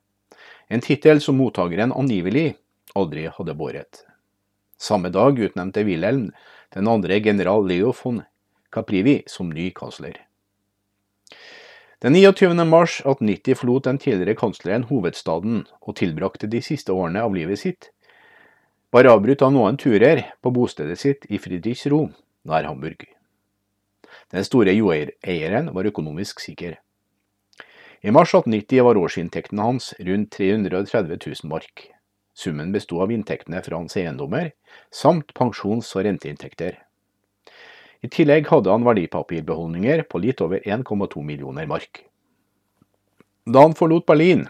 en tittel som mottakeren angivelig aldri hadde båret. Samme dag utnevnte Wilhelm den andre general Leo von Caprivi som ny kansler. Den 29. mars 1890 forlot den tidligere kansleren hovedstaden og tilbrakte de siste årene av livet sitt, bare avbrutt av noen turer på bostedet sitt i Friedrichsruh, nær Hamburg. Den store jordeieren var økonomisk sikker. I mars 1890 var årsinntektene hans rundt 330 000 mark. Summen besto av inntektene fra hans eiendommer, samt pensjons- og renteinntekter. I tillegg hadde han verdipapirbeholdninger på litt over 1,2 millioner mark. Da han forlot Berlin,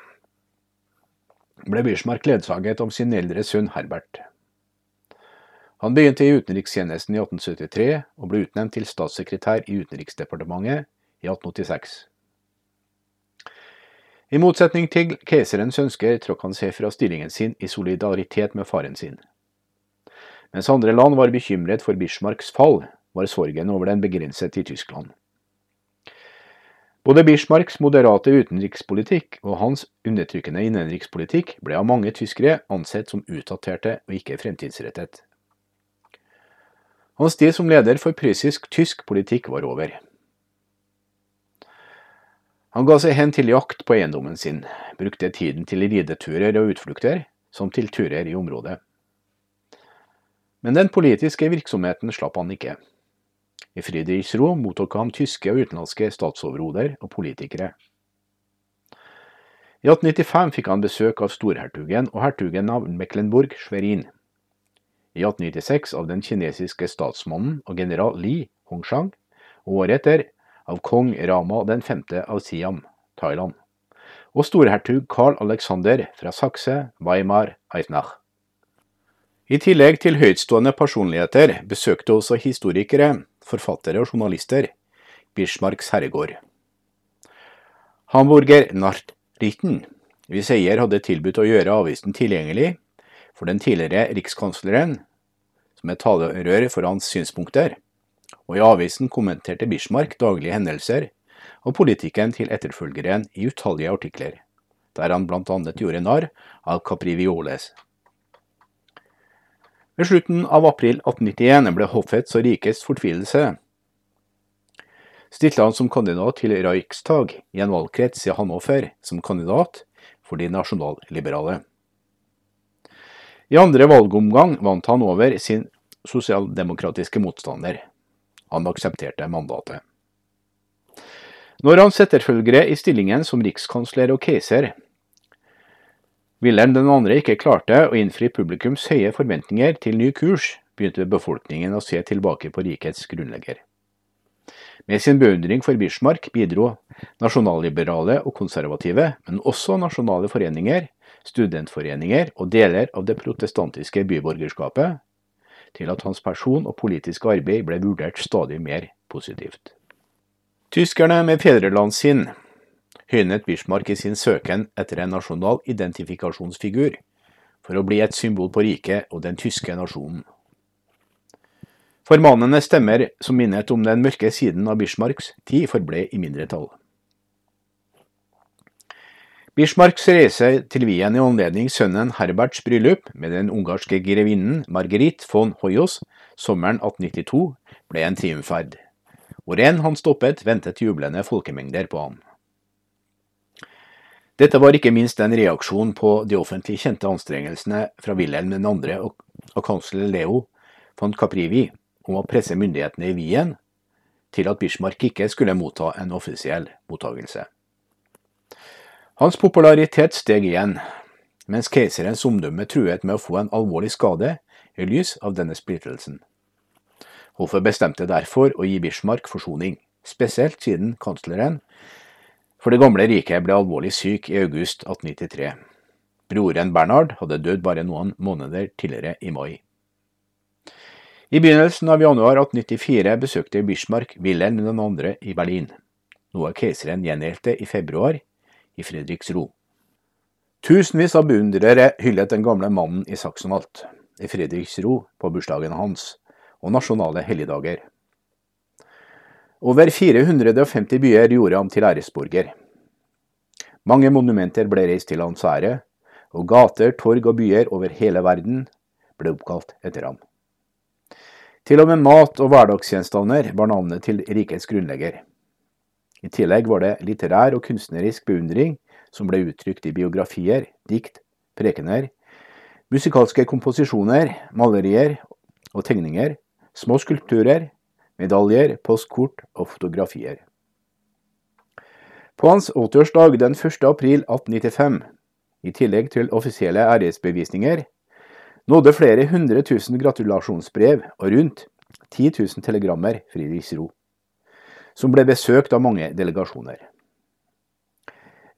ble Bismarck ledsaget av sin eldre sønn Herbert. Han begynte i utenrikstjenesten i 1873 og ble utnevnt til statssekretær i Utenriksdepartementet i 1886. I motsetning til keiserens ønsker trakk han seg fra stillingen sin i solidaritet med faren sin. Mens andre land var bekymret for Bismarcks fall, var sorgen over den begrenset i Tyskland. Både Bismarcks moderate utenrikspolitikk og hans undertrykkende innenrikspolitikk ble av mange tyskere ansett som utdaterte og ikke fremtidsrettet. Hans tid som leder for prøyssisk tysk politikk var over. Han ga seg hen til jakt på eiendommen sin, brukte tiden til rideturer og utflukter, som til turer i området. Men den politiske virksomheten slapp han ikke. I Friedrichsro mottok han tyske og utenlandske statsoverhoder og politikere. I 1895 fikk han besøk av storhertugen og hertugen av Mecklenburg-Schwerin. I 1896 av den kinesiske statsmannen og general Li Hongshang, og året etter av kong Rama den 5. av Siam, Thailand, og storhertug Carl Alexander fra Sakse, Weimar, Eisenach. I tillegg til høytstående personligheter besøkte også historikere, forfattere og journalister Bismarcks herregård. Hamburger Nachrichten hvis eier hadde tilbudt å gjøre avisen tilgjengelig for den tidligere rikskansleren, som et talerør for hans synspunkter, og i avisen kommenterte Bismarck daglige hendelser og politikken til etterfølgeren i utallige artikler, der han bl.a. gjorde narr av Caprivioles. Ved slutten av april 1891 ble hoffets og rikets fortvilelse stilte han som kandidat til Reichstag i en valgkrets i Hannover som kandidat for de nasjonalliberale. I andre valgomgang vant han over sin sosialdemokratiske motstander. Han aksepterte mandatet. Når hans etterfølgere i stillingen som rikskansler og keiser Wilhelm 2. ikke klarte å innfri publikums høye forventninger til ny kurs, begynte befolkningen å se tilbake på rikets grunnlegger. Med sin beundring for Bismarck bidro nasjonalliberale og konservative, men også nasjonale foreninger, studentforeninger og deler av det protestantiske byborgerskapet til at hans person og politiske arbeid ble vurdert stadig mer positivt. Tyskerne med fedrelandssinn høynet Bismarck i sin søken etter en nasjonal identifikasjonsfigur for å bli et symbol på riket og den tyske nasjonen. Formanende stemmer som minnet om den mørke siden av Bismarcks tid, forble i mindretall. Bismarcks reise til Wien i anledning sønnen Herberts bryllup med den ungarske grevinnen Marguerite von Hoyos sommeren 1892 ble en triumferd. Hvor enn han stoppet, ventet jublende folkemengder på ham. Dette var ikke minst en reaksjon på de offentlig kjente anstrengelsene fra Wilhelm 2. og kansler Leo von Caprivi om å presse myndighetene i Wien til at Bismarck ikke skulle motta en offisiell mottagelse. Hans popularitet steg igjen, mens keiserens omdømme truet med å få en alvorlig skade i lys av denne splittelsen. Hoffet bestemte derfor å gi Bismarck forsoning, spesielt siden kansleren for det gamle riket ble alvorlig syk i august 1893. Broren Bernhard hadde dødd bare noen måneder tidligere i mai. I begynnelsen av januar 1894 besøkte Bismarck Wilhelm 2. i Berlin, noe keiseren gjengjeldte i februar i Fredriksro. Tusenvis av beundrere hyllet den gamle mannen i Saksenalt, i Fredriksro på bursdagen hans og nasjonale helligdager. Over 450 byer gjorde ham til æresborger. Mange monumenter ble reist til hans ære, og gater, torg og byer over hele verden ble oppkalt etter ham. Til og med mat og hverdagsgjenstander var navnet til rikets grunnlegger. I tillegg var det litterær og kunstnerisk beundring som ble uttrykt i biografier, dikt, prekener, musikalske komposisjoner, malerier og tegninger, små skulpturer, medaljer, postkort og fotografier. På hans 80-årsdag den 1. april 1895, i tillegg til offisielle æresbevisninger, nådde flere hundre tusen gratulasjonsbrev og rundt 10 000 telegrammer Friedrichsro, som ble besøkt av mange delegasjoner.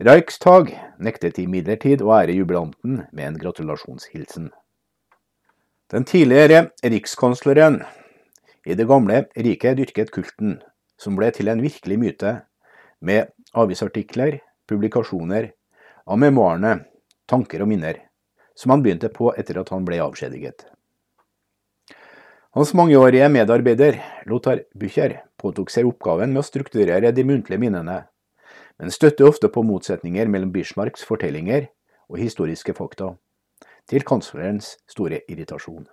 Reichstag nektet imidlertid å ære jubilanten med en gratulasjonshilsen. Den tidligere rikskansleren i det gamle riket dyrket kulten, som ble til en virkelig myte, med avisartikler, publikasjoner, av memoarene, tanker og minner, som han begynte på etter at han ble avskjediget. Hans mangeårige medarbeider, Lothar Bücher, påtok seg oppgaven med å strukturere de muntlige minnene, men støtte ofte på motsetninger mellom Bismarcks fortellinger og historiske fakta, til kanslerens store irritasjon.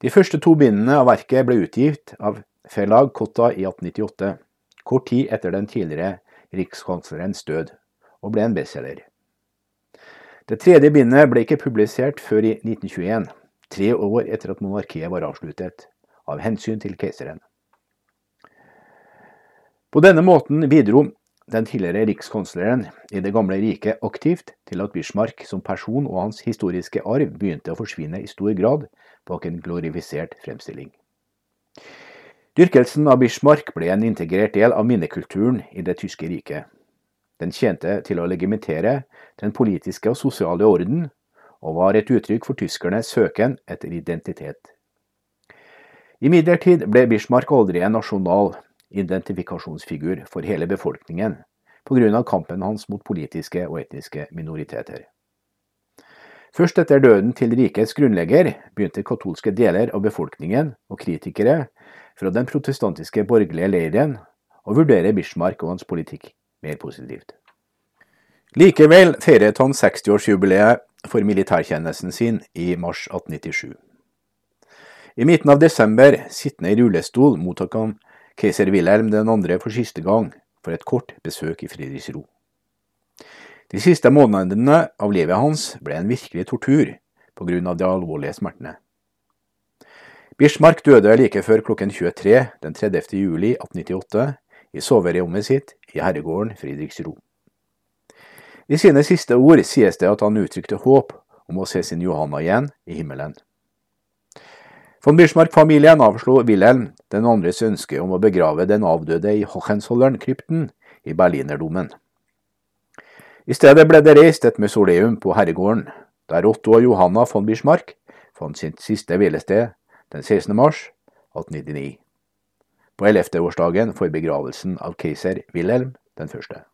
De første to bindene av verket ble utgitt av Fellag Kotta i 1898, kort tid etter den tidligere rikskanslerens død, og ble en bestselger. Det tredje bindet ble ikke publisert før i 1921, tre år etter at monarkiet var avsluttet, av hensyn til keiseren. På denne måten bidro den tidligere rikskonsuleren i det gamle riket aktivt til at Bismarck som person og hans historiske arv begynte å forsvinne i stor grad bak en glorifisert fremstilling. Dyrkelsen av Bismarck ble en integrert del av minnekulturen i det tyske riket. Den tjente til å legimitere den politiske og sosiale orden, og var et uttrykk for tyskernes søken etter identitet. Imidlertid ble Bismarck aldri en nasjonal identifikasjonsfigur for hele befolkningen pga. kampen hans mot politiske og etniske minoriteter. Først etter døden til rikets grunnlegger begynte katolske deler av befolkningen og kritikere fra den protestantiske borgerlige leiren å vurdere Bismarck og hans politikk mer positivt. Likevel feiret han 60-årsjubileet for militærtjenesten sin i mars 1897. I midten av desember, sittende i rullestol, mottok han keiser Wilhelm 2. for siste gang for et kort besøk i Fredriksro. De siste månedene av livet hans ble en virkelig tortur av de alvorlige smertene. Bismarck døde like før klokken 23 den 30. juli 1898 i soverommet sitt i herregården Fredriksro. I sine siste ord sies det at han uttrykte håp om å se sin Johanna igjen i himmelen. Von Bismarck-familien avslo Wilhelm den andres ønske om å begrave den avdøde i Hohenzollern-krypten i Berlinerdomen. I stedet ble det reist et musoleum på herregården, der Otto og Johanna von Bismarck fant sitt siste hvilested den 16. mars 1899, på ellevteårsdagen for begravelsen av keiser Wilhelm den første.